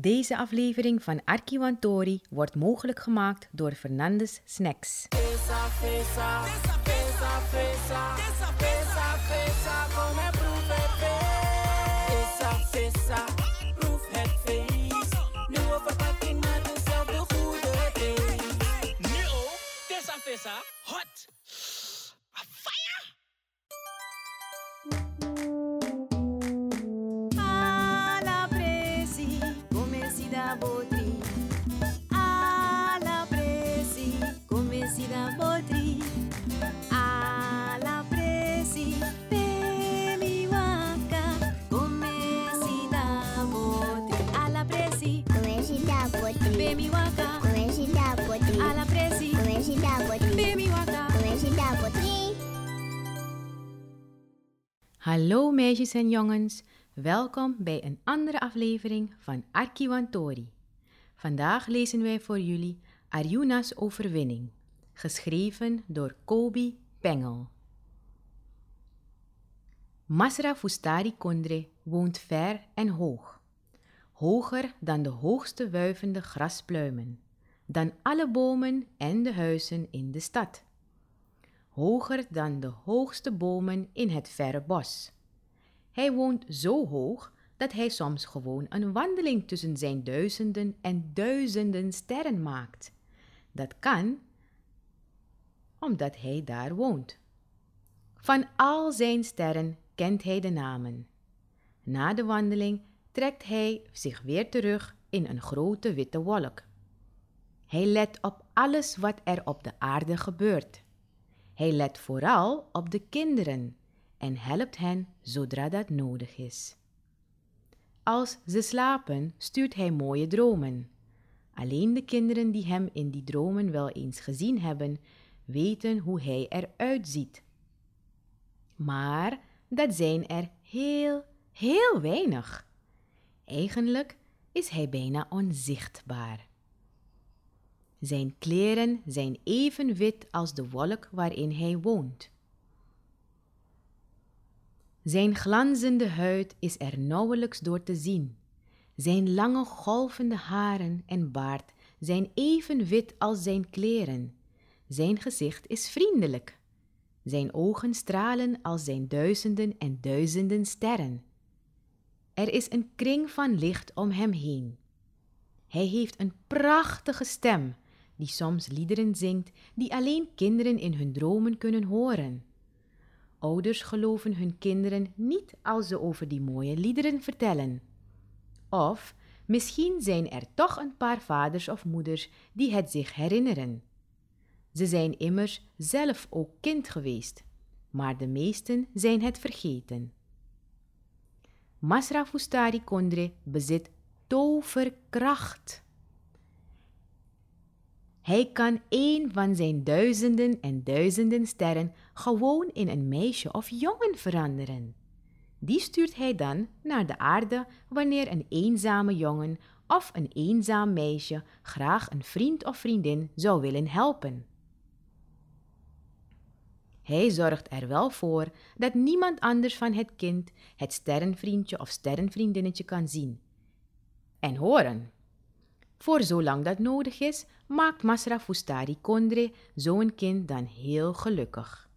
Deze aflevering van Arkiwantori wordt mogelijk gemaakt door Fernandes Snacks. Hallo meisjes en jongens, welkom bij een andere aflevering van Arkiwantori. Vandaag lezen wij voor jullie Arjuna's overwinning, geschreven door Kobi Pengel. Masra Fustari Kondre woont ver en hoog, hoger dan de hoogste wuivende graspluimen, dan alle bomen en de huizen in de stad hoger dan de hoogste bomen in het verre bos. Hij woont zo hoog dat hij soms gewoon een wandeling tussen zijn duizenden en duizenden sterren maakt. Dat kan omdat hij daar woont. Van al zijn sterren kent hij de namen. Na de wandeling trekt hij zich weer terug in een grote witte wolk. Hij let op alles wat er op de aarde gebeurt. Hij let vooral op de kinderen en helpt hen zodra dat nodig is. Als ze slapen, stuurt hij mooie dromen. Alleen de kinderen die hem in die dromen wel eens gezien hebben, weten hoe hij eruit ziet. Maar dat zijn er heel, heel weinig. Eigenlijk is hij bijna onzichtbaar. Zijn kleren zijn even wit als de wolk waarin hij woont. Zijn glanzende huid is er nauwelijks door te zien. Zijn lange golvende haren en baard zijn even wit als zijn kleren. Zijn gezicht is vriendelijk. Zijn ogen stralen als zijn duizenden en duizenden sterren. Er is een kring van licht om hem heen. Hij heeft een prachtige stem, die soms liederen zingt die alleen kinderen in hun dromen kunnen horen. Ouders geloven hun kinderen niet als ze over die mooie liederen vertellen. Of misschien zijn er toch een paar vaders of moeders die het zich herinneren. Ze zijn immers zelf ook kind geweest, maar de meesten zijn het vergeten. Masra Fustari Kondre bezit toverkracht. Hij kan een van zijn duizenden en duizenden sterren gewoon in een meisje of jongen veranderen. Die stuurt hij dan naar de aarde wanneer een eenzame jongen of een eenzaam meisje graag een vriend of vriendin zou willen helpen. Hij zorgt er wel voor dat niemand anders van het kind het sterrenvriendje of sterrenvriendinnetje kan zien en horen. Voor zolang dat nodig is, maakt Masra Fustari Kondre zo'n kind dan heel gelukkig.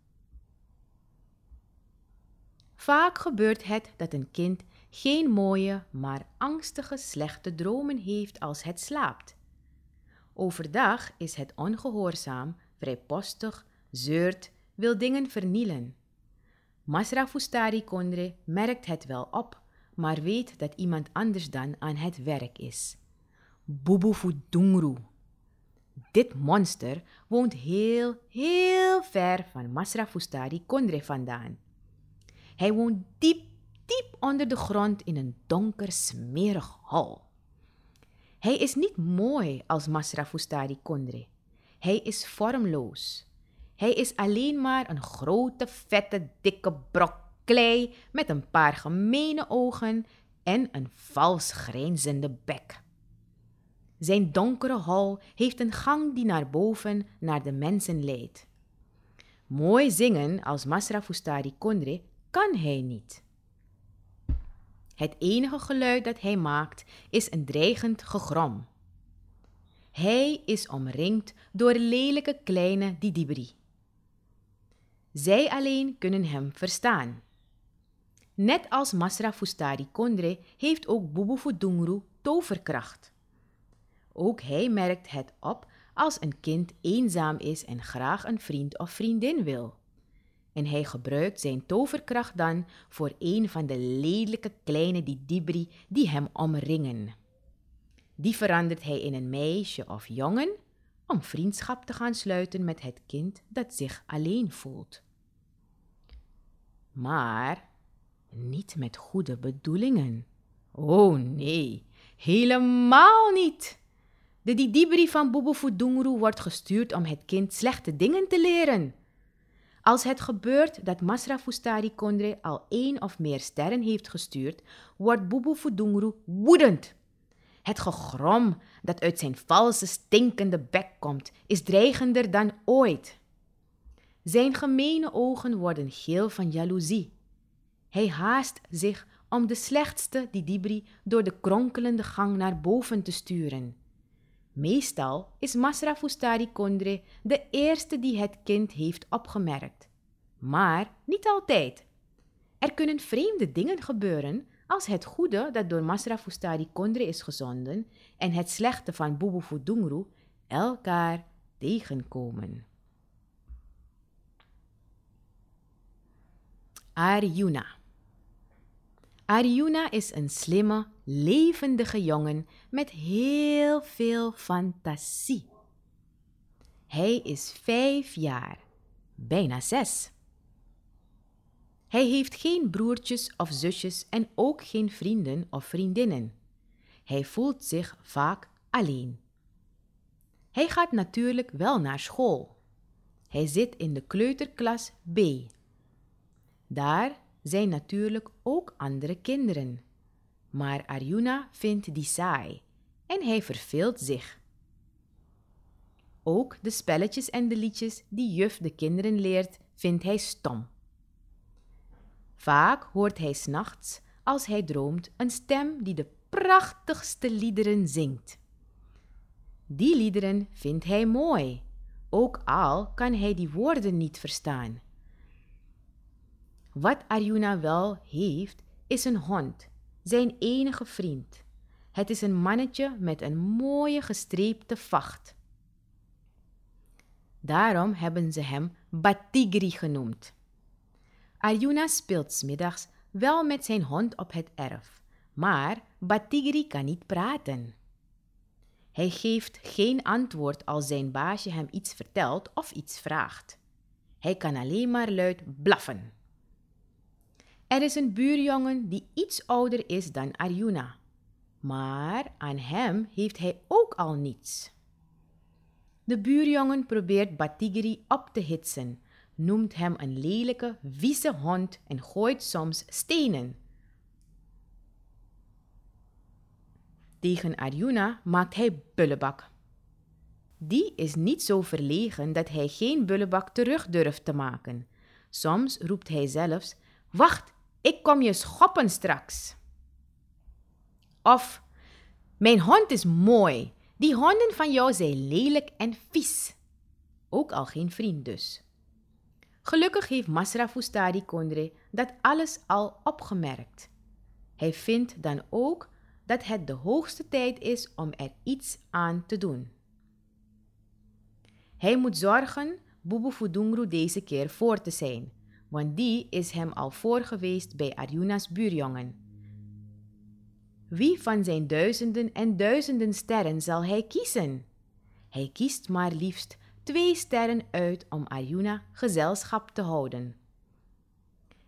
Vaak gebeurt het dat een kind geen mooie, maar angstige, slechte dromen heeft als het slaapt. Overdag is het ongehoorzaam, vrijpostig, zeurt, wil dingen vernielen. Masra Fustari Kondre merkt het wel op, maar weet dat iemand anders dan aan het werk is. Bubu Fudungru. Dit monster woont heel, heel ver van Masra Fustari Kondre vandaan. Hij woont diep, diep onder de grond in een donker, smerig hol. Hij is niet mooi als Masra Fustari Kondre. Hij is vormloos. Hij is alleen maar een grote, vette, dikke brok klei met een paar gemene ogen en een vals grijnzende bek. Zijn donkere hol heeft een gang die naar boven naar de mensen leidt. Mooi zingen als Masra Fustari Kondre kan hij niet. Het enige geluid dat hij maakt is een dreigend gegrom. Hij is omringd door lelijke kleine Didibri. Zij alleen kunnen hem verstaan. Net als Masra Fustari Kondre heeft ook Bubu Fudungru toverkracht. Ook hij merkt het op als een kind eenzaam is en graag een vriend of vriendin wil. En hij gebruikt zijn toverkracht dan voor een van de lelijke kleine Didibri die hem omringen. Die verandert hij in een meisje of jongen om vriendschap te gaan sluiten met het kind dat zich alleen voelt. Maar niet met goede bedoelingen. Oh nee, helemaal niet. De Didibri van Bobo Fudunguru wordt gestuurd om het kind slechte dingen te leren. Als het gebeurt dat Masra Fustari Kondre al één of meer sterren heeft gestuurd, wordt Bobo Fudunguru woedend. Het gegrom dat uit zijn valse, stinkende bek komt, is dreigender dan ooit. Zijn gemene ogen worden geel van jaloezie. Hij haast zich om de slechtste Didibri door de kronkelende gang naar boven te sturen. Meestal is Masra Fustari Kondre de eerste die het kind heeft opgemerkt. Maar niet altijd. Er kunnen vreemde dingen gebeuren als het goede dat door Masra Fustari Kondre is gezonden en het slechte van Bubu Fudungru elkaar tegenkomen. Arjuna Arjuna is een slimme, levendige jongen met heel veel fantasie. Hij is vijf jaar, bijna zes. Hij heeft geen broertjes of zusjes en ook geen vrienden of vriendinnen. Hij voelt zich vaak alleen. Hij gaat natuurlijk wel naar school. Hij zit in de kleuterklas B. Daar zijn natuurlijk ook andere kinderen. Maar Arjuna vindt die saai en hij verveelt zich. Ook de spelletjes en de liedjes die juf de kinderen leert, vindt hij stom. Vaak hoort hij s'nachts, als hij droomt, een stem die de prachtigste liederen zingt. Die liederen vindt hij mooi, ook al kan hij die woorden niet verstaan. Wat Arjuna wel heeft, is een hond, zijn enige vriend. Het is een mannetje met een mooie gestreepte vacht. Daarom hebben ze hem Batigri genoemd. Arjuna speelt smiddags wel met zijn hond op het erf, maar Batigri kan niet praten. Hij geeft geen antwoord als zijn baasje hem iets vertelt of iets vraagt. Hij kan alleen maar luid blaffen. Er is een buurjongen die iets ouder is dan Arjuna, maar aan hem heeft hij ook al niets. De buurjongen probeert Batigri op te hitsen, noemt hem een lelijke, vieze hond en gooit soms stenen. Tegen Arjuna maakt hij bullebak. Die is niet zo verlegen dat hij geen bullebak terug durft te maken. Soms roept hij zelfs: Wacht, ik kom je schoppen straks. Of, mijn hond is mooi. Die honden van jou zijn lelijk en vies. Ook al geen vriend dus. Gelukkig heeft Masra Fustari Kondre dat alles al opgemerkt. Hij vindt dan ook dat het de hoogste tijd is om er iets aan te doen. Hij moet zorgen Bubu Fudungru deze keer voor te zijn, want die is hem al voor geweest bij Arjuna's buurjongen. Wie van zijn duizenden en duizenden sterren zal hij kiezen? Hij kiest maar liefst twee sterren uit om Arjuna gezelschap te houden.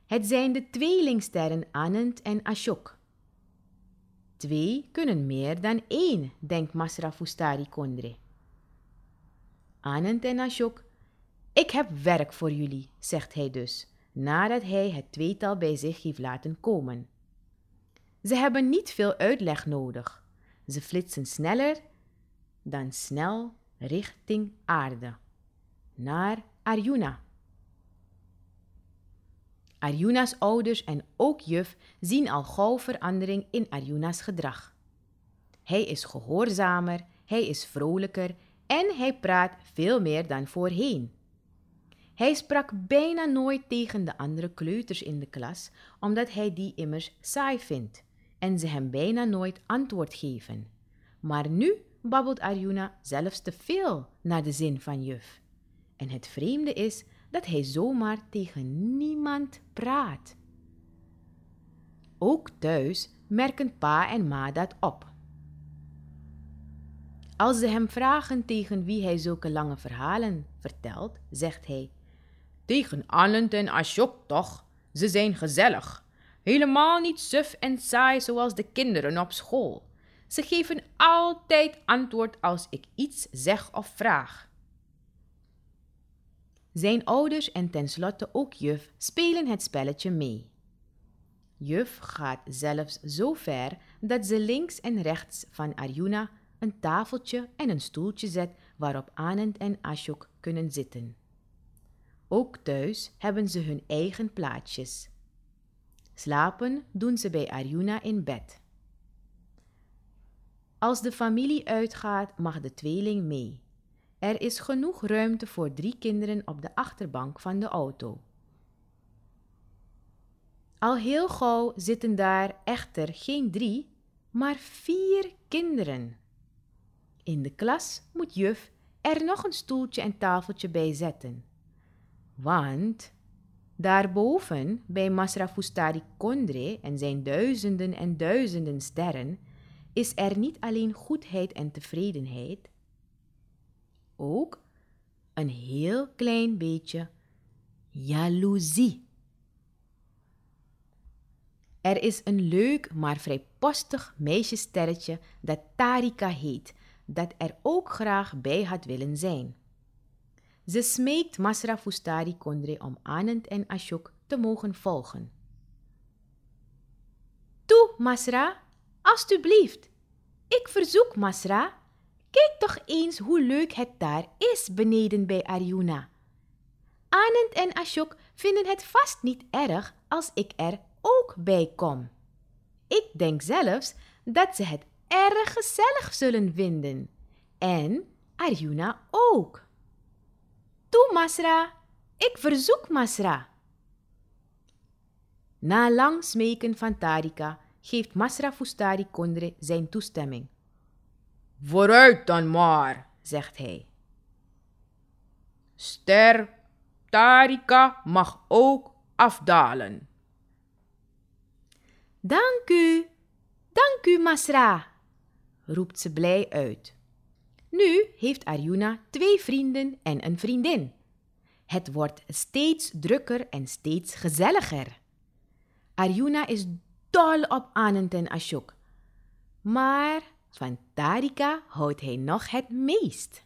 Het zijn de tweelingsterren Anand en Ashok. Twee kunnen meer dan één, denkt Masra Fustari Kondre. Anand en Ashok, ik heb werk voor jullie, zegt hij dus nadat hij het tweetal bij zich heeft laten komen. Ze hebben niet veel uitleg nodig. Ze flitsen sneller dan snel richting aarde, naar Arjuna. Arjuna's ouders en ook juf zien al gauw verandering in Arjuna's gedrag. Hij is gehoorzamer, hij is vrolijker en hij praat veel meer dan voorheen. Hij sprak bijna nooit tegen de andere kleuters in de klas, omdat hij die immers saai vindt en ze hem bijna nooit antwoord geven. Maar nu babbelt Arjuna zelfs te veel naar de zin van juf. En het vreemde is dat hij zomaar tegen niemand praat. Ook thuis merken pa en ma dat op. Als ze hem vragen tegen wie hij zulke lange verhalen vertelt, zegt hij: Tegen Anand en Ashok toch? Ze zijn gezellig. Helemaal niet suf en saai zoals de kinderen op school. Ze geven altijd antwoord als ik iets zeg of vraag. Zijn ouders en tenslotte ook juf spelen het spelletje mee. Juf gaat zelfs zo ver dat ze links en rechts van Arjuna een tafeltje en een stoeltje zet waarop Anand en Ashok kunnen zitten. Ook thuis hebben ze hun eigen plaatsjes. Slapen doen ze bij Arjuna in bed. Als de familie uitgaat, mag de tweeling mee. Er is genoeg ruimte voor drie kinderen op de achterbank van de auto. Al heel gauw zitten daar echter geen drie, maar vier kinderen. In de klas moet juf er nog een stoeltje en tafeltje bij zetten. Want daarboven, bij Masrafustari Kondre en zijn duizenden en duizenden sterren, is er niet alleen goedheid en tevredenheid, ook een heel klein beetje jaloezie. Er is een leuk maar vrijpostig meisjessterretje dat Tarika heet, dat er ook graag bij had willen zijn. Ze smeekt Masra Fustari Kondre om Anand en Ashok te mogen volgen. Toe, Masra, alstublieft. Ik verzoek Masra, kijk toch eens hoe leuk het daar is beneden bij Arjuna. Anand en Ashok vinden het vast niet erg als ik er ook bij kom. Ik denk zelfs dat ze het erg gezellig zullen vinden. En Arjuna ook. Toe, Masra, ik verzoek Masra. Na lang smeken van Tarika geeft Masra Fustari Kondre zijn toestemming. Vooruit dan maar, zegt hij. Ster Tarika mag ook afdalen. Dank u, dank u, Masra, roept ze blij uit. Nu heeft Arjuna twee vrienden en een vriendin. Het wordt steeds drukker en steeds gezelliger. Arjuna is dol op Anand en Ashok. Maar van Tarika houdt hij nog het meest.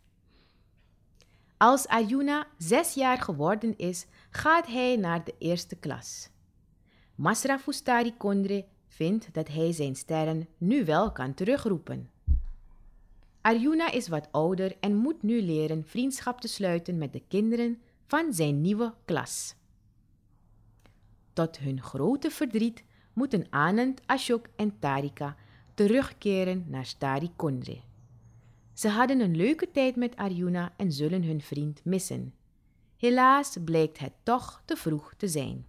Als Arjuna zes jaar geworden is, gaat hij naar de eerste klas. Masra Fustari Kondre vindt dat hij zijn sterren nu wel kan terugroepen. Arjuna is wat ouder en moet nu leren vriendschap te sluiten met de kinderen van zijn nieuwe klas. Tot hun grote verdriet moeten Anand, Ashok en Tarika terugkeren naar Stari Kondre. Ze hadden een leuke tijd met Arjuna en zullen hun vriend missen. Helaas blijkt het toch te vroeg te zijn.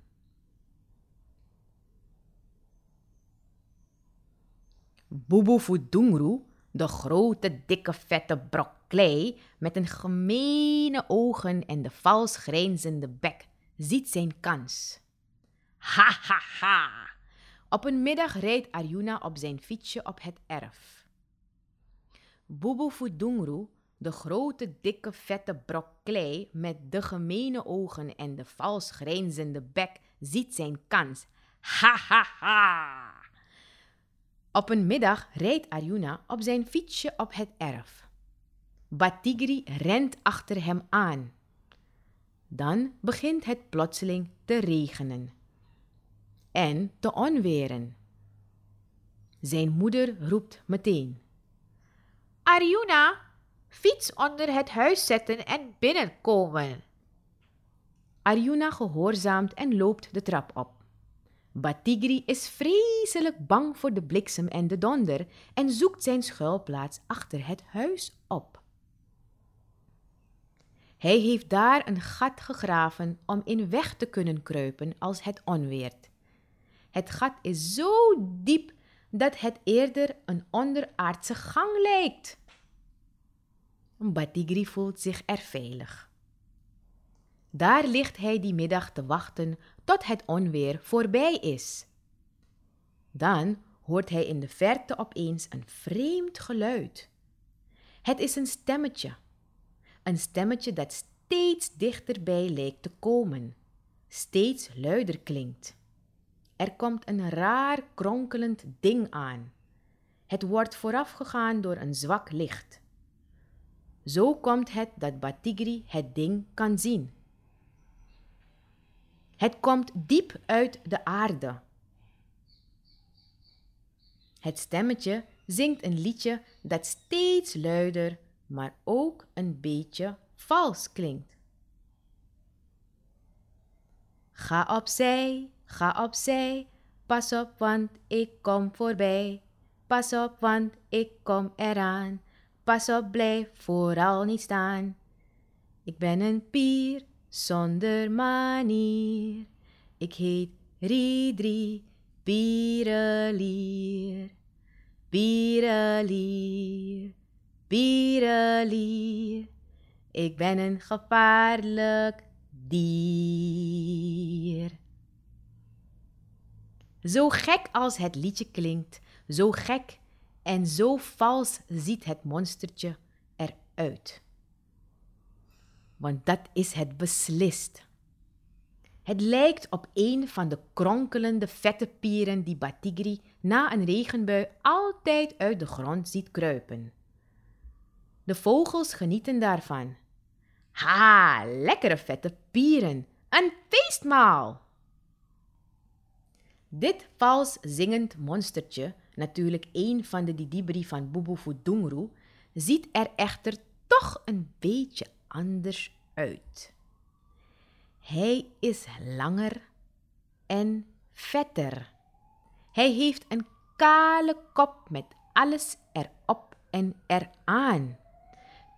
Boeboe Fudungru, de grote, dikke, vette brok klei met een gemene ogen en de vals grijnzende bek, ziet zijn kans. Ha, ha, ha! Op een middag rijdt Arjuna op zijn fietsje op het erf. Boeboe Fudungru, de grote, dikke, vette brok klei met de gemene ogen en de vals grijnzende bek, ziet zijn kans. Ha, ha, ha! Op een middag rijdt Arjuna op zijn fietsje op het erf. Batigri rent achter hem aan. Dan begint het plotseling te regenen en te onweren. Zijn moeder roept meteen: Arjuna, fiets onder het huis zetten en binnenkomen. Arjuna gehoorzaamt en loopt de trap op. Batigri is vreselijk bang voor de bliksem en de donder en zoekt zijn schuilplaats achter het huis op. Hij heeft daar een gat gegraven om in weg te kunnen kruipen als het onweert. Het gat is zo diep dat het eerder een onderaardse gang lijkt. Batigri voelt zich er veilig. Daar ligt hij die middag te wachten tot het onweer voorbij is. Dan hoort hij in de verte opeens een vreemd geluid. Het is een stemmetje. Een stemmetje dat steeds dichterbij lijkt te komen, steeds luider klinkt. Er komt een raar kronkelend ding aan. Het wordt voorafgegaan door een zwak licht. Zo komt het dat Batigri het ding kan zien. Het komt diep uit de aarde. Het stemmetje zingt een liedje dat steeds luider, maar ook een beetje vals klinkt. Ga opzij, ga opzij, pas op, want ik kom voorbij. Pas op, want ik kom eraan. Pas op, blijf vooral niet staan. Ik ben een pier zonder manier. Ik heet Riedri Pierelier. Pierelier, Pierelier. Ik ben een gevaarlijk dier. Zo gek als het liedje klinkt, zo gek en zo vals ziet het monstertje eruit. Want dat is het beslist. Het lijkt op een van de kronkelende vette pieren die Batigri na een regenbui altijd uit de grond ziet kruipen. De vogels genieten daarvan. Ha, lekkere vette pieren, een feestmaal! Dit vals zingend monstertje, natuurlijk een van de Didibri van Bubu Fudungru, ziet er echter toch een beetje anders uit. Hij is langer en vetter. Hij heeft een kale kop met alles erop en eraan.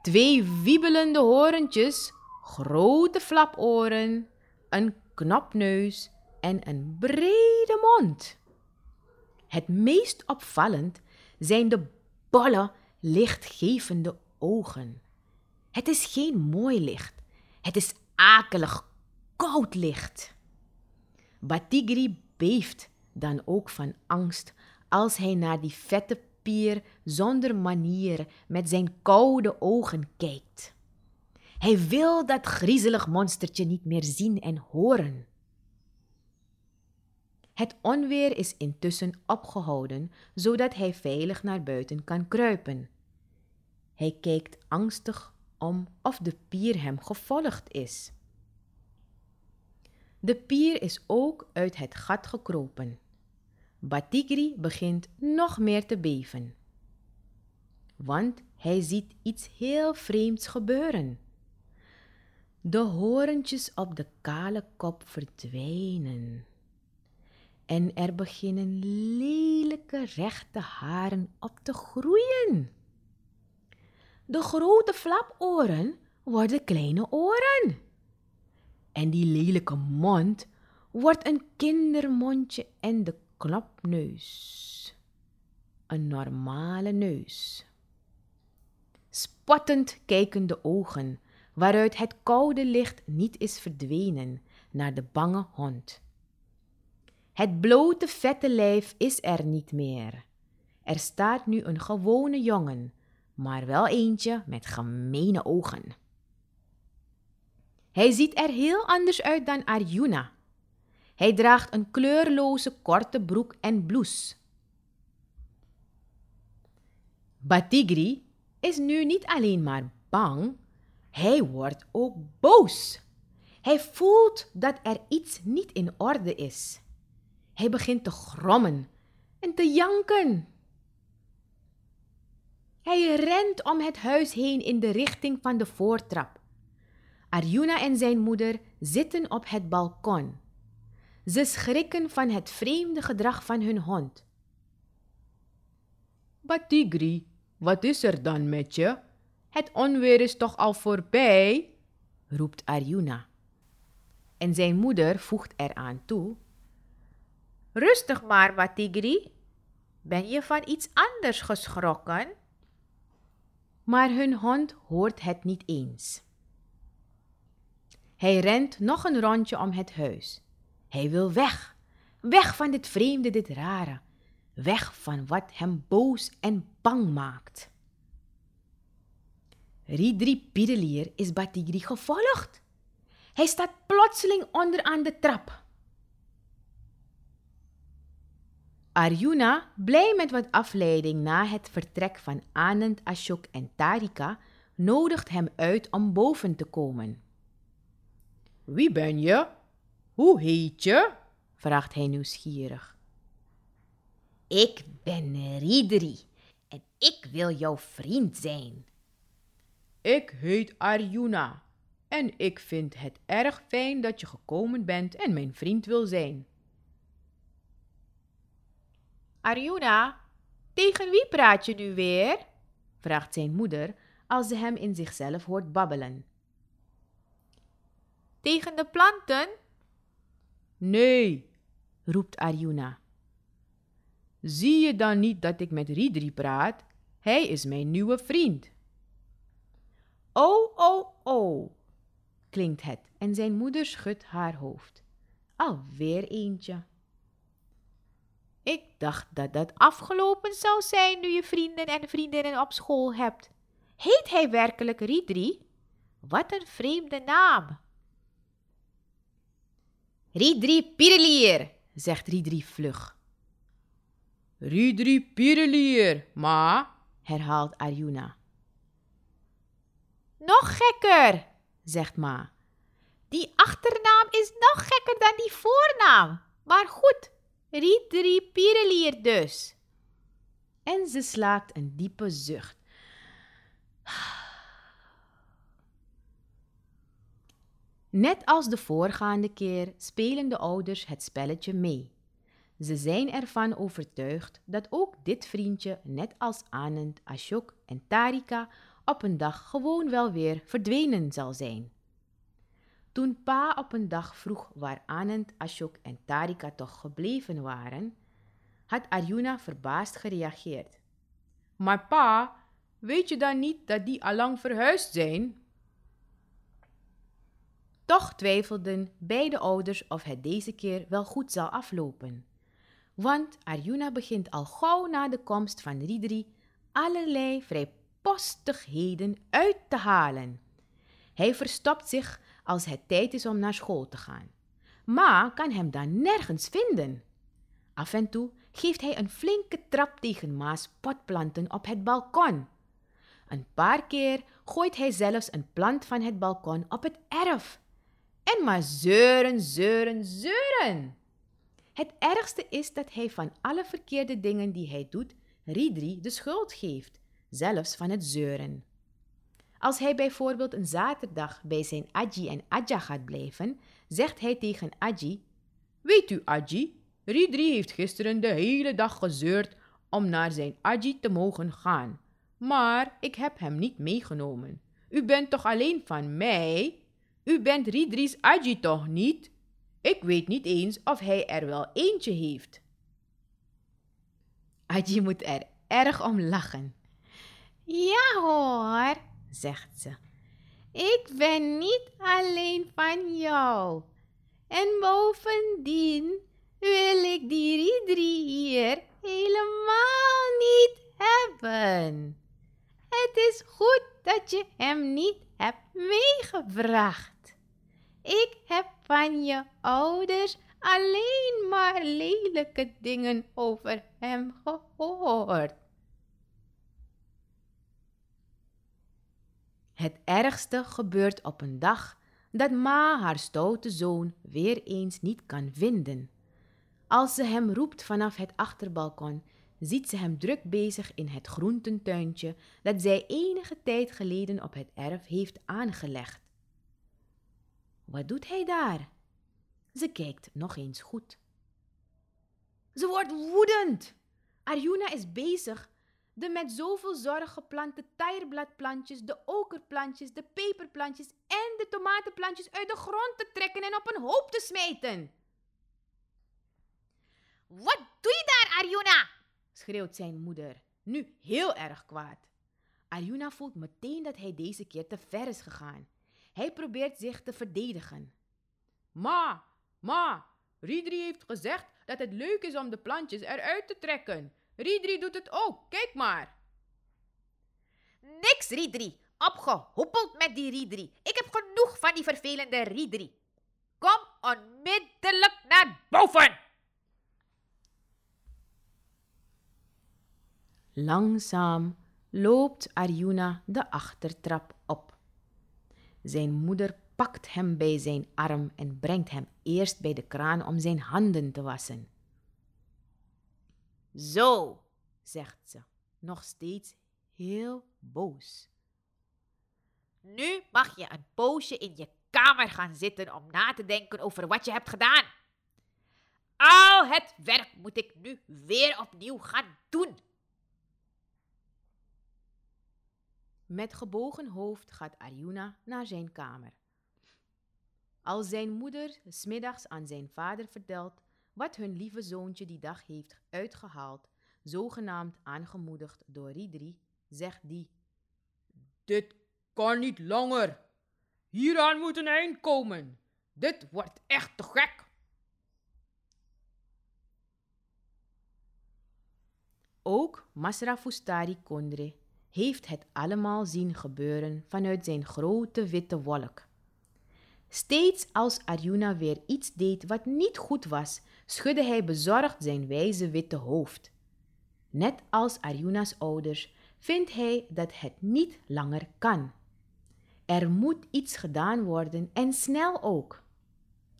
Twee wiebelende horentjes, grote flaporen, een knopneus en een brede mond. Het meest opvallend zijn de bolle, lichtgevende ogen. Het is geen mooi licht, het is akelig, koud licht. Batigri beeft dan ook van angst als hij naar die vette pier zonder manier met zijn koude ogen kijkt. Hij wil dat griezelig monstertje niet meer zien en horen. Het onweer is intussen opgehouden, zodat hij veilig naar buiten kan kruipen. Hij kijkt angstig om of de pier hem gevolgd is. De pier is ook uit het gat gekropen. Batigri begint nog meer te beven. Want hij ziet iets heel vreemds gebeuren. De horentjes op de kale kop verdwijnen. En er beginnen lelijke rechte haren op te groeien. De grote flaporen worden kleine oren. En die lelijke mond wordt een kindermondje en de knopneus. Een normale neus. Spottend kijken de ogen, waaruit het koude licht niet is verdwenen, naar de bange hond. Het blote vette lijf is er niet meer. Er staat nu een gewone jongen, maar wel eentje met gemene ogen. Hij ziet er heel anders uit dan Arjuna. Hij draagt een kleurloze korte broek en blouse. Batigri is nu niet alleen maar bang, hij wordt ook boos. Hij voelt dat er iets niet in orde is. Hij begint te grommen en te janken. Hij rent om het huis heen in de richting van de voortrap. Arjuna en zijn moeder zitten op het balkon. Ze schrikken van het vreemde gedrag van hun hond. Batigri, wat is er dan met je? Het onweer is toch al voorbij? roept Arjuna. En zijn moeder voegt eraan toe: Rustig maar, Batigri. Ben je van iets anders geschrokken? Maar hun hond hoort het niet eens. Hij rent nog een rondje om het huis. Hij wil weg. Weg van dit vreemde, dit rare. Weg van wat hem boos en bang maakt. Ridri Piedelier is Batigri gevolgd. Hij staat plotseling onderaan de trap. Arjuna, blij met wat afleiding na het vertrek van Anand, Ashok en Tarika, nodigt hem uit om boven te komen. Wie ben je? Hoe heet je? vraagt hij nieuwsgierig. Ik ben Ridri en ik wil jouw vriend zijn. Ik heet Arjuna en ik vind het erg fijn dat je gekomen bent en mijn vriend wil zijn. Arjuna, tegen wie praat je nu weer? vraagt zijn moeder als ze hem in zichzelf hoort babbelen. Tegen de planten? Nee, roept Arjuna. Zie je dan niet dat ik met Ridri praat? Hij is mijn nieuwe vriend. Oh, oh, oh, klinkt het en zijn moeder schudt haar hoofd. Alweer eentje. Ik dacht dat dat afgelopen zou zijn nu je vrienden en vriendinnen op school hebt. Heet hij werkelijk Ridri? Wat een vreemde naam. Ridri Pirelier, zegt Ridri vlug. Ridri Pirelier, ma, herhaalt Arjuna. Nog gekker, zegt ma. Die achternaam is nog gekker dan die voornaam. Maar goed, Ridri Pirelier dus. En ze slaakt een diepe zucht. Net als de voorgaande keer spelen de ouders het spelletje mee. Ze zijn ervan overtuigd dat ook dit vriendje, net als Anand, Ashok en Tarika, op een dag gewoon wel weer verdwenen zal zijn. Toen pa op een dag vroeg waar Anand, Ashok en Tarika toch gebleven waren, had Arjuna verbaasd gereageerd. Maar pa, weet je dan niet dat die allang verhuisd zijn? Toch twijfelden beide ouders of het deze keer wel goed zal aflopen. Want Arjuna begint al gauw na de komst van Ridri allerlei vrijpostigheden uit te halen. Hij verstopt zich als het tijd is om naar school te gaan. Ma kan hem dan nergens vinden. Af en toe geeft hij een flinke trap tegen Ma's potplanten op het balkon. Een paar keer gooit hij zelfs een plant van het balkon op het erf. En maar zeuren, zeuren, zeuren. Het ergste is dat hij van alle verkeerde dingen die hij doet, Ridri de schuld geeft, zelfs van het zeuren. Als hij bijvoorbeeld een zaterdag bij zijn Aji en Adja gaat blijven, zegt hij tegen Aji: Weet u, Aji, Ridri heeft gisteren de hele dag gezeurd om naar zijn Aji te mogen gaan. Maar ik heb hem niet meegenomen. U bent toch alleen van mij? U bent Ridri's Aji toch niet? Ik weet niet eens of hij er wel eentje heeft. Aji moet er erg om lachen. Ja hoor, zegt ze. Ik ben niet alleen van jou. En bovendien wil ik die Ridri hier helemaal niet hebben. Het is goed dat je hem niet hebt meegebracht. Ik heb van je ouders alleen maar lelijke dingen over hem gehoord. Het ergste gebeurt op een dag dat Ma haar stoute zoon weer eens niet kan vinden. Als ze hem roept vanaf het achterbalkon, ziet ze hem druk bezig in het groententuintje dat zij enige tijd geleden op het erf heeft aangelegd. Wat doet hij daar? Ze kijkt nog eens goed. Ze wordt woedend. Arjuna is bezig de met zoveel zorg geplante tijrbladplantjes, de okerplantjes, de peperplantjes en de tomatenplantjes uit de grond te trekken en op een hoop te smijten. Wat doe je daar, Arjuna? schreeuwt zijn moeder, nu heel erg kwaad. Arjuna voelt meteen dat hij deze keer te ver is gegaan. Hij probeert zich te verdedigen. Ma, ma, Ridri heeft gezegd dat het leuk is om de plantjes eruit te trekken. Ridri doet het ook, kijk maar. Niks, Ridri. Opgehoepeld met die Ridri. Ik heb genoeg van die vervelende Ridri. Kom onmiddellijk naar boven. Langzaam loopt Arjuna de achtertrap op. Zijn moeder pakt hem bij zijn arm en brengt hem eerst bij de kraan om zijn handen te wassen. Zo, zegt ze, nog steeds heel boos. Nu mag je een poosje in je kamer gaan zitten om na te denken over wat je hebt gedaan. Al het werk moet ik nu weer opnieuw gaan doen. Met gebogen hoofd gaat Arjuna naar zijn kamer. Als zijn moeder smiddags aan zijn vader vertelt wat hun lieve zoontje die dag heeft uitgehaald, zogenaamd aangemoedigd door Ridri, zegt die: Dit kan niet langer. Hieraan moet een eind komen. Dit wordt echt te gek. Ook Masrafustari Kondre heeft het allemaal zien gebeuren vanuit zijn grote witte wolk. Steeds als Arjuna weer iets deed wat niet goed was, schudde hij bezorgd zijn wijze witte hoofd. Net als Arjuna's ouders vindt hij dat het niet langer kan. Er moet iets gedaan worden en snel ook.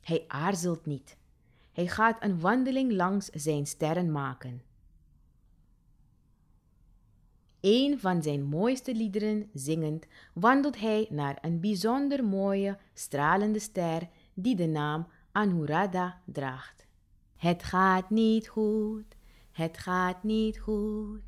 Hij aarzelt niet. Hij gaat een wandeling langs zijn sterren maken. Een van zijn mooiste liederen zingend wandelt hij naar een bijzonder mooie, stralende ster die de naam Anuradha draagt. Het gaat niet goed, het gaat niet goed.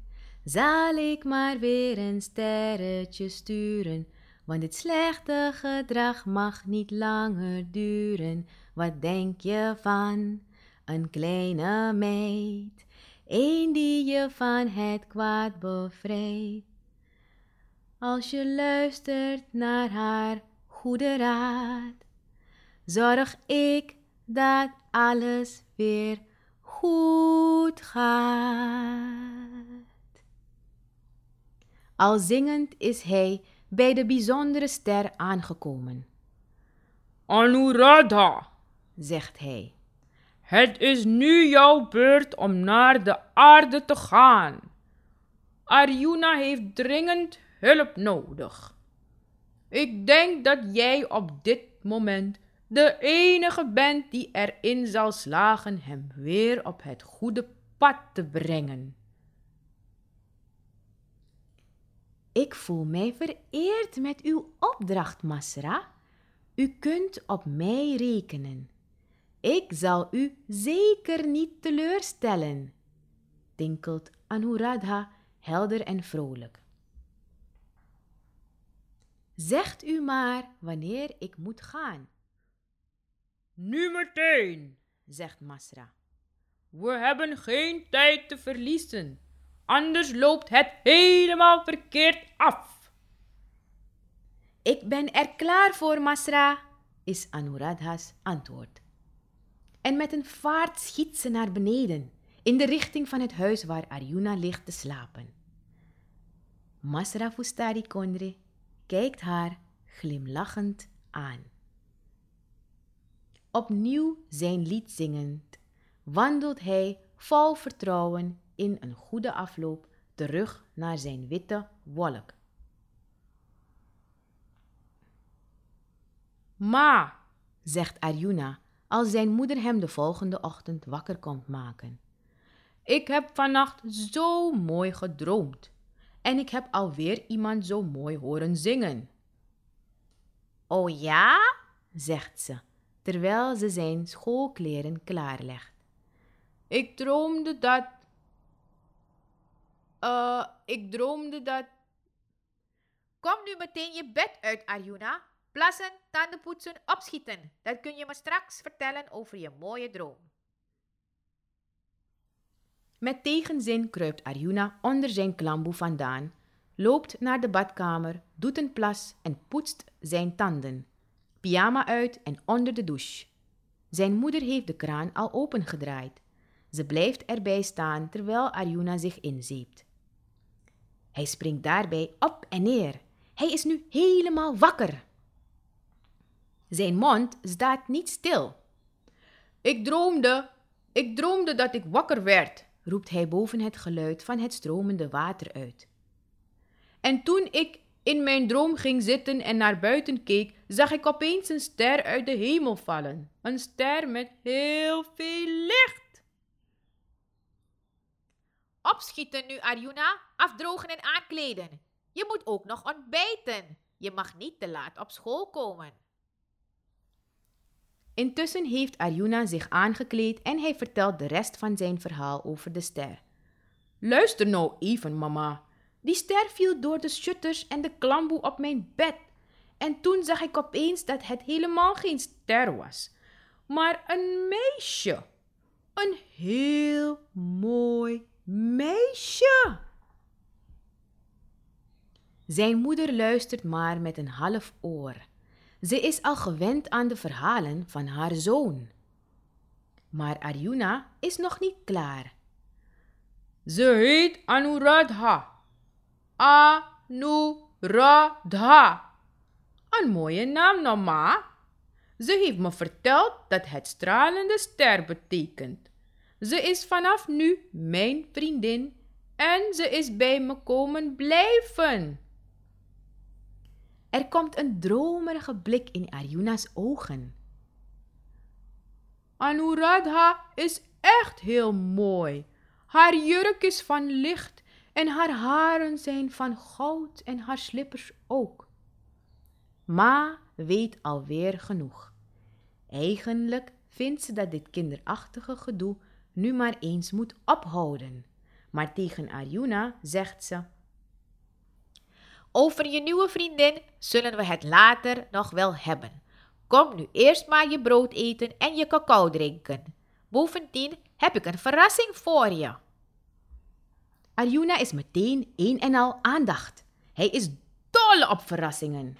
Zal ik maar weer een sterretje sturen, want het slechte gedrag mag niet langer duren. Wat denk je van een kleine meid? Een die je van het kwaad bevrijdt. Als je luistert naar haar goede raad, zorg ik dat alles weer goed gaat. Al zingend is hij bij de bijzondere ster aangekomen. Anuradha, zegt hij. Het is nu jouw beurt om naar de aarde te gaan. Arjuna heeft dringend hulp nodig. Ik denk dat jij op dit moment de enige bent die erin zal slagen hem weer op het goede pad te brengen. Ik voel mij vereerd met uw opdracht, Masra. U kunt op mij rekenen. Ik zal u zeker niet teleurstellen, tinkelt Anuradha helder en vrolijk. Zegt u maar wanneer ik moet gaan. Nu meteen, zegt Masra. We hebben geen tijd te verliezen, anders loopt het helemaal verkeerd af. Ik ben er klaar voor, Masra, is Anuradha's antwoord en met een vaart schiet ze naar beneden, in de richting van het huis waar Arjuna ligt te slapen. Masra Fustari Kondre kijkt haar glimlachend aan. Opnieuw zijn lied zingend, wandelt hij vol vertrouwen in een goede afloop terug naar zijn witte wolk. Ma, zegt Arjuna als zijn moeder hem de volgende ochtend wakker komt maken. Ik heb vannacht zo mooi gedroomd en ik heb alweer iemand zo mooi horen zingen. Oh ja? zegt ze, terwijl ze zijn schoolkleren klaarlegt. Ik droomde dat. Eh, ik droomde dat. Kom nu meteen je bed uit, Arjuna. Plassen, tanden poetsen, opschieten. Dat kun je me straks vertellen over je mooie droom. Met tegenzin kruipt Arjuna onder zijn klamboe vandaan, loopt naar de badkamer, doet een plas en poetst zijn tanden. Pyjama uit en onder de douche. Zijn moeder heeft de kraan al opengedraaid. Ze blijft erbij staan terwijl Arjuna zich inzeept. Hij springt daarbij op en neer. Hij is nu helemaal wakker. Zijn mond staat niet stil. Ik droomde, ik droomde dat ik wakker werd, roept hij boven het geluid van het stromende water uit. En toen ik in mijn droom ging zitten en naar buiten keek, zag ik opeens een ster uit de hemel vallen. Een ster met heel veel licht. Opschieten nu, Arjuna. Afdrogen en aankleden. Je moet ook nog ontbijten. Je mag niet te laat op school komen. Intussen heeft Arjuna zich aangekleed en hij vertelt de rest van zijn verhaal over de ster. Luister nou even, mama. Die ster viel door de shutters en de klamboe op mijn bed. En toen zag ik opeens dat het helemaal geen ster was, maar een meisje. Een heel mooi meisje. Zijn moeder luistert maar met een half oor. Ze is al gewend aan de verhalen van haar zoon. Maar Arjuna is nog niet klaar. Ze heet Anuradha. Anuradha. Een mooie naam, nou. Ze heeft me verteld dat het stralende ster betekent. Ze is vanaf nu mijn vriendin en ze is bij me komen blijven. Er komt een dromerige blik in Arjuna's ogen. Anuradha is echt heel mooi. Haar jurk is van licht en haar haren zijn van goud en haar slippers ook. Ma weet alweer genoeg. Eigenlijk vindt ze dat dit kinderachtige gedoe nu maar eens moet ophouden. Maar tegen Arjuna zegt ze: Over je nieuwe vriendin zullen we het later nog wel hebben. Kom nu eerst maar je brood eten en je cacao drinken. Bovendien heb ik een verrassing voor je. Arjuna is meteen een en al aandacht. Hij is dol op verrassingen.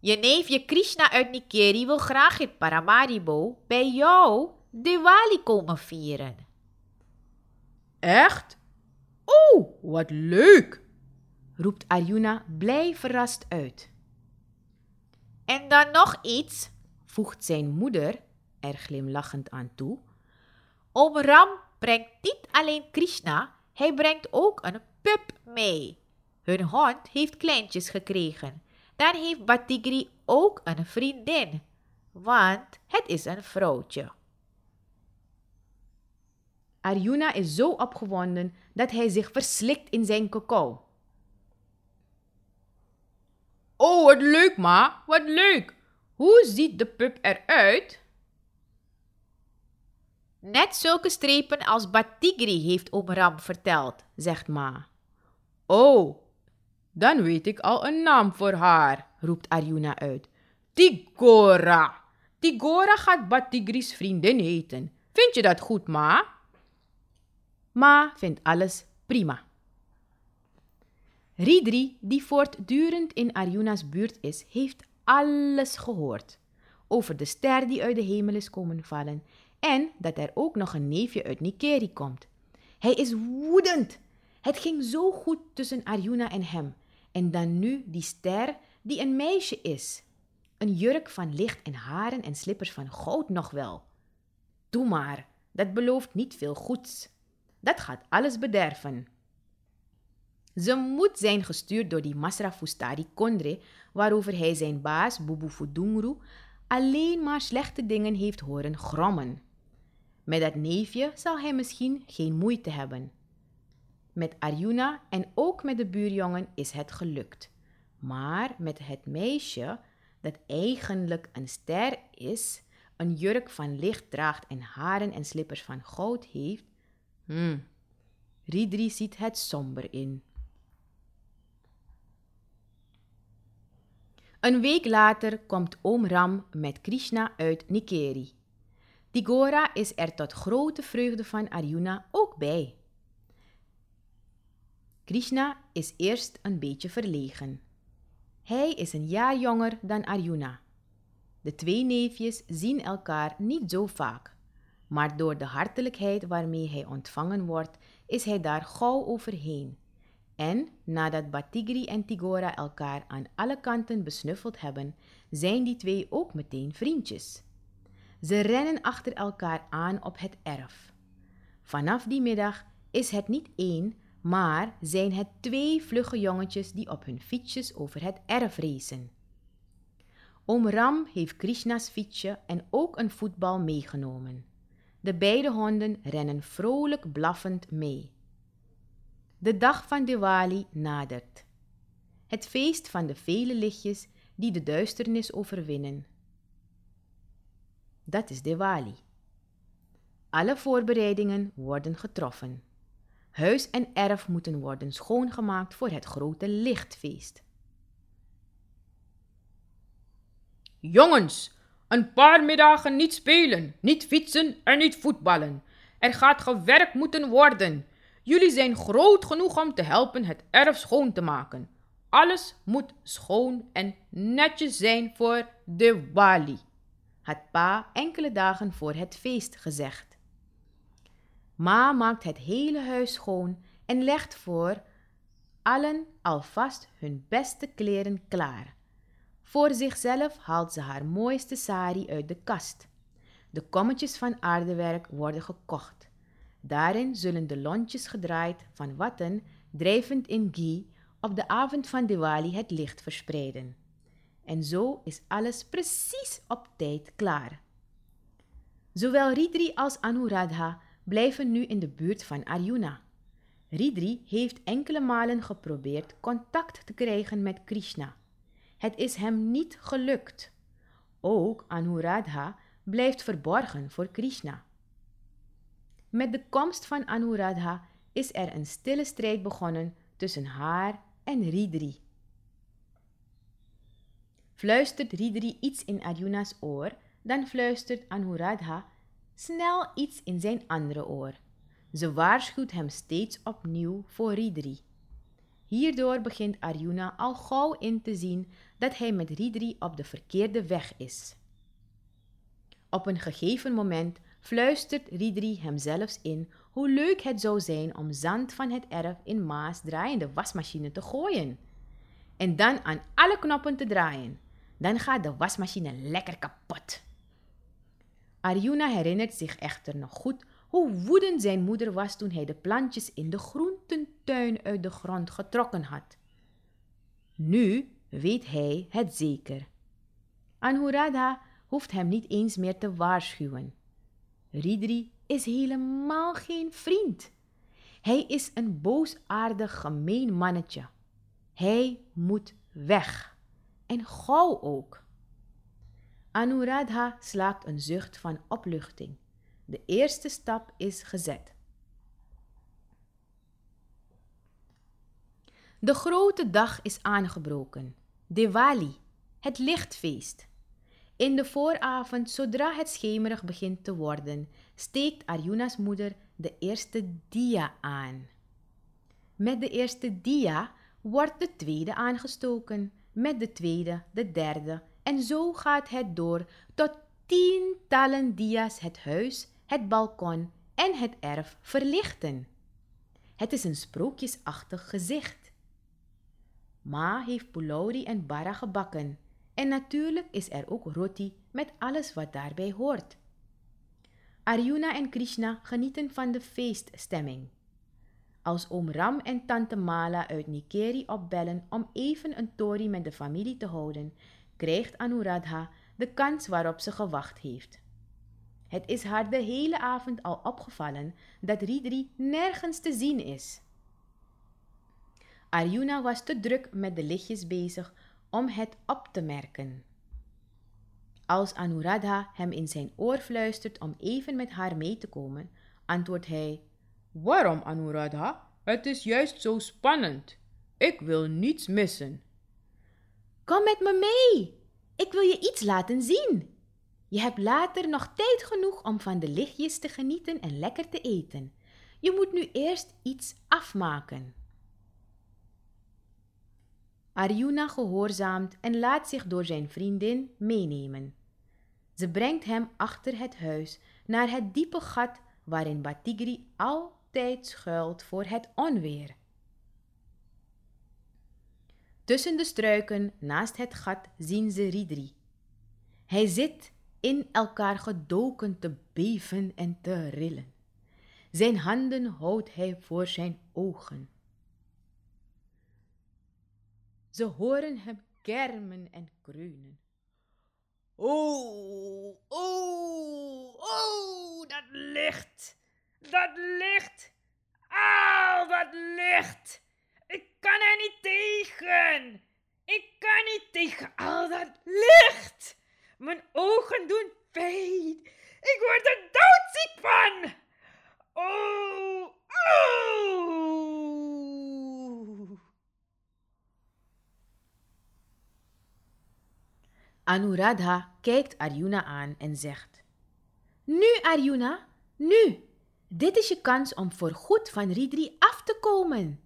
Je neefje Krishna uit Nikeri wil graag in Paramaribo bij jou Diwali komen vieren. Echt? Oh, wat leuk! Roept Arjuna blij verrast uit. En dan nog iets, Voegt zijn moeder er glimlachend aan toe. Oom Ram brengt niet alleen Krishna, hij brengt ook een pup mee. Hun hond heeft kleintjes gekregen. Dan heeft Batigri ook een vriendin, want het is een vrouwtje. Arjuna is zo opgewonden dat hij zich verslikt in zijn cacao. Oh, wat leuk, ma, wat leuk! Hoe ziet de pup eruit? Net zulke strepen als Batigri heeft oom Ram verteld, zegt ma. Oh, dan weet ik al een naam voor haar, roept Arjuna uit. Tigora. Tigora gaat Batigri's vriendin heten. Vind je dat goed, ma? Ma vindt alles prima. Ridri, die voortdurend in Arjuna's buurt is, heeft alles gehoord. Over de ster die uit de hemel is komen vallen en dat er ook nog een neefje uit Nikeri komt. Hij is woedend. Het ging zo goed tussen Arjuna en hem. En dan nu die ster die een meisje is. Een jurk van licht en haren en slippers van goud nog wel. Doe maar, dat belooft niet veel goeds. Dat gaat alles bederven. Ze moet zijn gestuurd door die Masra Fustari Kondre, waarover hij zijn baas, Bubu Fudungru, alleen maar slechte dingen heeft horen grommen. Met dat neefje zal hij misschien geen moeite hebben. Met Arjuna en ook met de buurjongen is het gelukt. Maar met het meisje, dat eigenlijk een ster is, een jurk van licht draagt en haren en slippers van goud heeft, hmm, Ridri ziet het somber in. Een week later komt oom Ram met Krishna uit Nikeri. Tigora is er tot grote vreugde van Arjuna ook bij. Krishna is eerst een beetje verlegen. Hij is een jaar jonger dan Arjuna. De twee neefjes zien elkaar niet zo vaak, maar door de hartelijkheid waarmee hij ontvangen wordt, is hij daar gauw overheen. En nadat Batigri en Tigora elkaar aan alle kanten besnuffeld hebben, zijn die twee ook meteen vriendjes. Ze rennen achter elkaar aan op het erf. Vanaf die middag is het niet één, maar zijn het twee vlugge jongetjes die op hun fietsjes over het erf racen. Oom Ram heeft Krishna's fietsje en ook een voetbal meegenomen. De beide honden rennen vrolijk blaffend mee. De dag van Diwali nadert. Het feest van de vele lichtjes die de duisternis overwinnen. Dat is Diwali. Alle voorbereidingen worden getroffen. Huis en erf moeten worden schoongemaakt voor het grote lichtfeest. Jongens, een paar middagen niet spelen, niet fietsen en niet voetballen. Er gaat gewerkt moeten worden. Jullie zijn groot genoeg om te helpen het erf schoon te maken. Alles moet schoon en netjes zijn voor de Wali, had pa enkele dagen voor het feest gezegd. Ma maakt het hele huis schoon en legt voor allen alvast hun beste kleren klaar. Voor zichzelf haalt ze haar mooiste sari uit de kast. De kommetjes van aardewerk worden gekocht. Daarin zullen de lontjes gedraaid van watten, drijvend in ghee, op de avond van Diwali het licht verspreiden. En zo is alles precies op tijd klaar. Zowel Ridri als Anuradha blijven nu in de buurt van Arjuna. Ridri heeft enkele malen geprobeerd contact te krijgen met Krishna. Het is hem niet gelukt. Ook Anuradha blijft verborgen voor Krishna. Met de komst van Anuradha is er een stille strijd begonnen tussen haar en Ridri. Fluistert Ridri iets in Arjuna's oor, dan fluistert Anuradha snel iets in zijn andere oor. Ze waarschuwt hem steeds opnieuw voor Ridri. Hierdoor begint Arjuna al gauw in te zien dat hij met Ridri op de verkeerde weg is. Op een gegeven moment fluistert Ridri hem zelfs in hoe leuk het zou zijn om zand van het erf in Maas draaiende wasmachine te gooien. En dan aan alle knoppen te draaien. Dan gaat de wasmachine lekker kapot. Arjuna herinnert zich echter nog goed hoe woedend zijn moeder was toen hij de plantjes in de groententuin uit de grond getrokken had. Nu weet hij het zeker. Anuradha hoeft hem niet eens meer te waarschuwen. Ridri is helemaal geen vriend. Hij is een boosaardig, gemeen mannetje. Hij moet weg. En gauw ook. Anuradha slaakt een zucht van opluchting. De eerste stap is gezet. De grote dag is aangebroken. Diwali, het lichtfeest. In de vooravond, zodra het schemerig begint te worden, steekt Arjuna's moeder de eerste dia aan. Met de eerste dia wordt de tweede aangestoken, met de tweede de derde en zo gaat het door tot tientallen dia's het huis, het balkon en het erf verlichten. Het is een sprookjesachtig gezicht. Ma heeft pulauri en bara gebakken en natuurlijk is er ook roti met alles wat daarbij hoort. Arjuna en Krishna genieten van de feeststemming. Als oom Ram en tante Mala uit Nikeri opbellen om even een tori met de familie te houden, krijgt Anuradha de kans waarop ze gewacht heeft. Het is haar de hele avond al opgevallen dat Ridri nergens te zien is. Arjuna was te druk met de lichtjes bezig om het op te merken. Als Anuradha hem in zijn oor fluistert om even met haar mee te komen, antwoordt hij: Waarom, Anuradha? Het is juist zo spannend. Ik wil niets missen. Kom met me mee. Ik wil je iets laten zien. Je hebt later nog tijd genoeg om van de lichtjes te genieten en lekker te eten. Je moet nu eerst iets afmaken. Arjuna gehoorzaamt en laat zich door zijn vriendin meenemen. Ze brengt hem achter het huis naar het diepe gat waarin Batigri altijd schuilt voor het onweer. Tussen de struiken naast het gat zien ze Ridri. Hij zit in elkaar gedoken te beven en te rillen. Zijn handen houdt hij voor zijn ogen. Ze horen hem kermen en kreunen. Oh, oh, oh, dat licht. Dat licht. Auw, dat licht. Ik kan er niet tegen. Ik kan niet tegen al dat licht. Mijn ogen doen pijn. Ik word er doodziek van. Oh, oh. Anuradha kijkt Arjuna aan en zegt: Nu, Arjuna, nu! Dit is je kans om voorgoed van Ridri af te komen.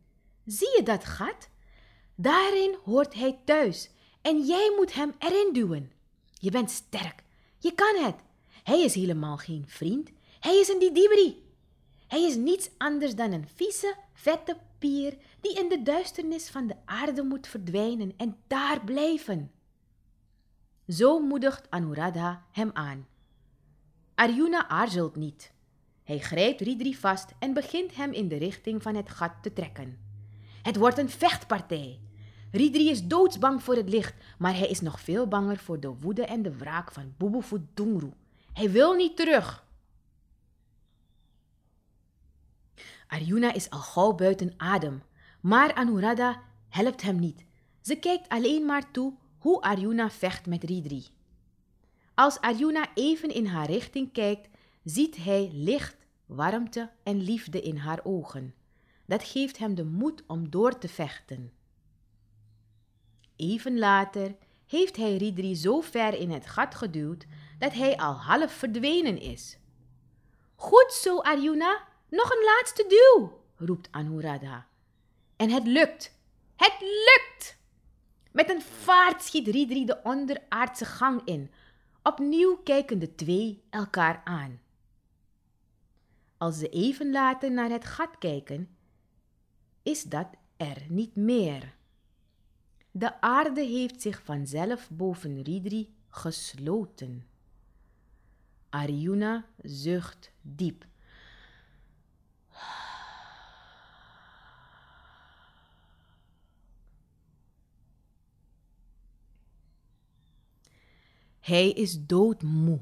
Zie je dat gat? Daarin hoort hij thuis en jij moet hem erin duwen. Je bent sterk, je kan het. Hij is helemaal geen vriend, hij is een didibri. Hij is niets anders dan een vieze, vette pier die in de duisternis van de aarde moet verdwijnen en daar blijven. Zo moedigt Anuradha hem aan. Arjuna aarzelt niet. Hij grijpt Ridri vast en begint hem in de richting van het gat te trekken. Het wordt een vechtpartij. Ridri is doodsbang voor het licht, maar hij is nog veel banger voor de woede en de wraak van Bubufut Dungru. Hij wil niet terug. Arjuna is al gauw buiten adem, maar Anuradha helpt hem niet. Ze kijkt alleen maar toe hoe Arjuna vecht met Ridri. Als Arjuna even in haar richting kijkt, ziet hij licht, warmte en liefde in haar ogen. Dat geeft hem de moed om door te vechten. Even later heeft hij Ridri zo ver in het gat geduwd dat hij al half verdwenen is. Goed zo, Arjuna, nog een laatste duw, roept Anuradha. En het lukt, het lukt! Met een vaart schiet Ridri de onderaardse gang in. Opnieuw kijken de twee elkaar aan. Als ze even later naar het gat kijken, is dat er niet meer. De aarde heeft zich vanzelf boven Ridri gesloten. Arjuna zucht diep. Hij is doodmoe.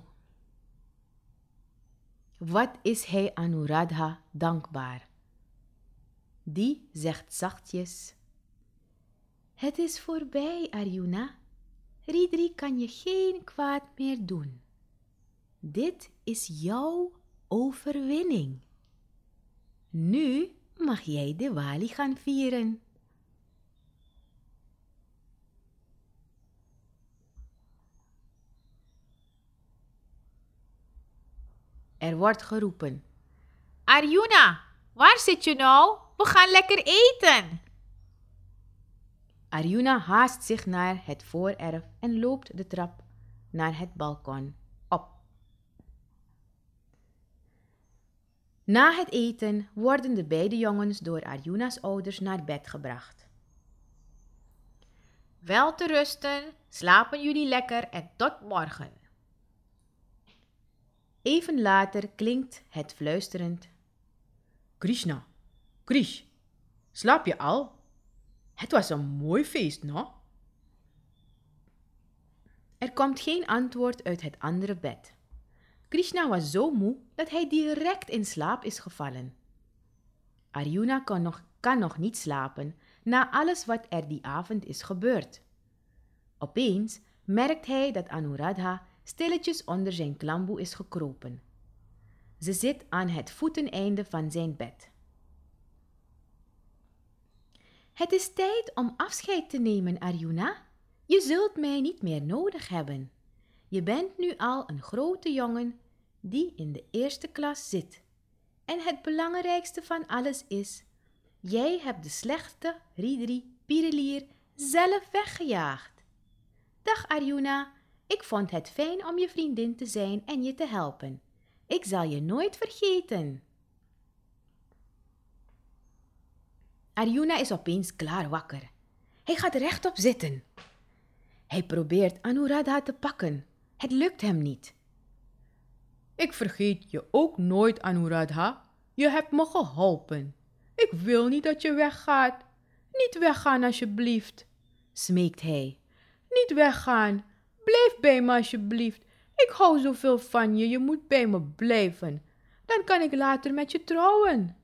Wat is hij Anuradha dankbaar? Die zegt zachtjes: Het is voorbij, Arjuna. Ridri kan je geen kwaad meer doen. Dit is jouw overwinning. Nu mag jij de Wali gaan vieren. Er wordt geroepen. Arjuna, waar zit je nou? We gaan lekker eten. Arjuna haast zich naar het voorerf en loopt de trap naar het balkon op. Na het eten worden de beide jongens door Arjuna's ouders naar bed gebracht. Wel te rusten, slapen jullie lekker en tot morgen. Even later klinkt het fluisterend. Krishna, Krish, slaap je al? Het was een mooi feest, no? Er komt geen antwoord uit het andere bed. Krishna was zo moe dat hij direct in slaap is gevallen. Arjuna kan nog, kan nog niet slapen na alles wat er die avond is gebeurd. Opeens merkt hij dat Anuradha stilletjes onder zijn klamboe is gekropen. Ze zit aan het voeteneinde van zijn bed. Het is tijd om afscheid te nemen, Arjuna. Je zult mij niet meer nodig hebben. Je bent nu al een grote jongen die in de eerste klas zit. En het belangrijkste van alles is: jij hebt de slechte Ridri Pirelier zelf weggejaagd. Dag Arjuna, ik vond het fijn om je vriendin te zijn en je te helpen. Ik zal je nooit vergeten. Arjuna is opeens klaar wakker. Hij gaat rechtop zitten. Hij probeert Anuradha te pakken. Het lukt hem niet. Ik vergeet je ook nooit, Anuradha. Je hebt me geholpen. Ik wil niet dat je weggaat. Niet weggaan, alsjeblieft, smeekt hij. Niet weggaan. Blijf bij me, alsjeblieft. Ik hou zoveel van je, je moet bij me blijven. Dan kan ik later met je trouwen.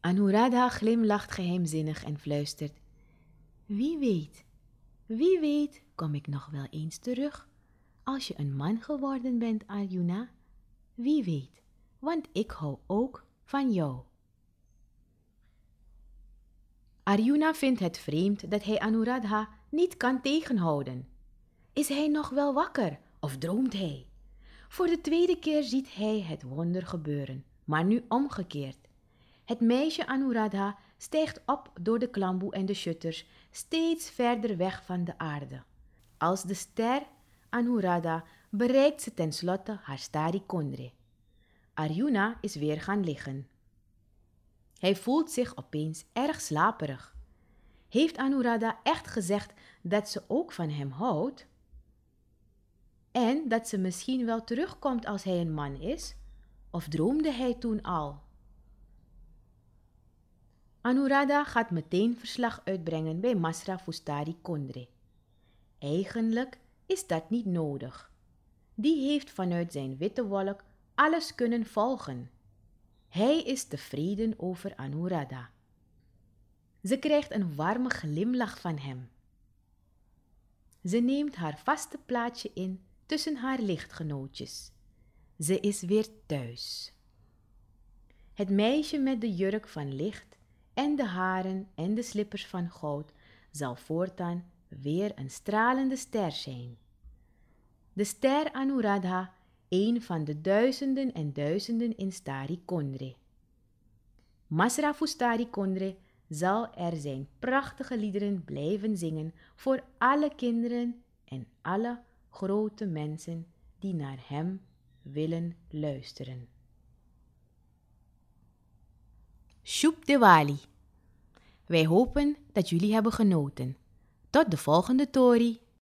Anuradha glimlacht geheimzinnig en fluistert: Wie weet, wie weet, kom ik nog wel eens terug. Als je een man geworden bent, Arjuna, wie weet, want ik hou ook van jou. Arjuna vindt het vreemd dat hij Anuradha niet kan tegenhouden. Is hij nog wel wakker of droomt hij? Voor de tweede keer ziet hij het wonder gebeuren, maar nu omgekeerd. Het meisje Anuradha stijgt op door de klamboe en de shutters, steeds verder weg van de aarde. Als de ster Anuradha bereikt ze tenslotte haar stari kondre. Arjuna is weer gaan liggen. Hij voelt zich opeens erg slaperig. Heeft Anuradha echt gezegd dat ze ook van hem houdt? En dat ze misschien wel terugkomt als hij een man is? Of droomde hij toen al? Anuradha gaat meteen verslag uitbrengen bij Masra Fustari Kondre. Eigenlijk is dat niet nodig. Die heeft vanuit zijn witte wolk alles kunnen volgen. Hij is tevreden over Anuradha. Ze krijgt een warme glimlach van hem. Ze neemt haar vaste plaatsje in tussen haar lichtgenootjes. Ze is weer thuis. Het meisje met de jurk van licht en de haren en de slippers van goud zal voortaan weer een stralende ster zijn. De ster Anuradha, een van de duizenden en duizenden in Stari Kondre. Masra Fustari Kondre zal er zijn prachtige liederen blijven zingen voor alle kinderen en alle grote mensen die naar hem willen luisteren. Shub Diwali. Wij hopen dat jullie hebben genoten. Tot de volgende Tori.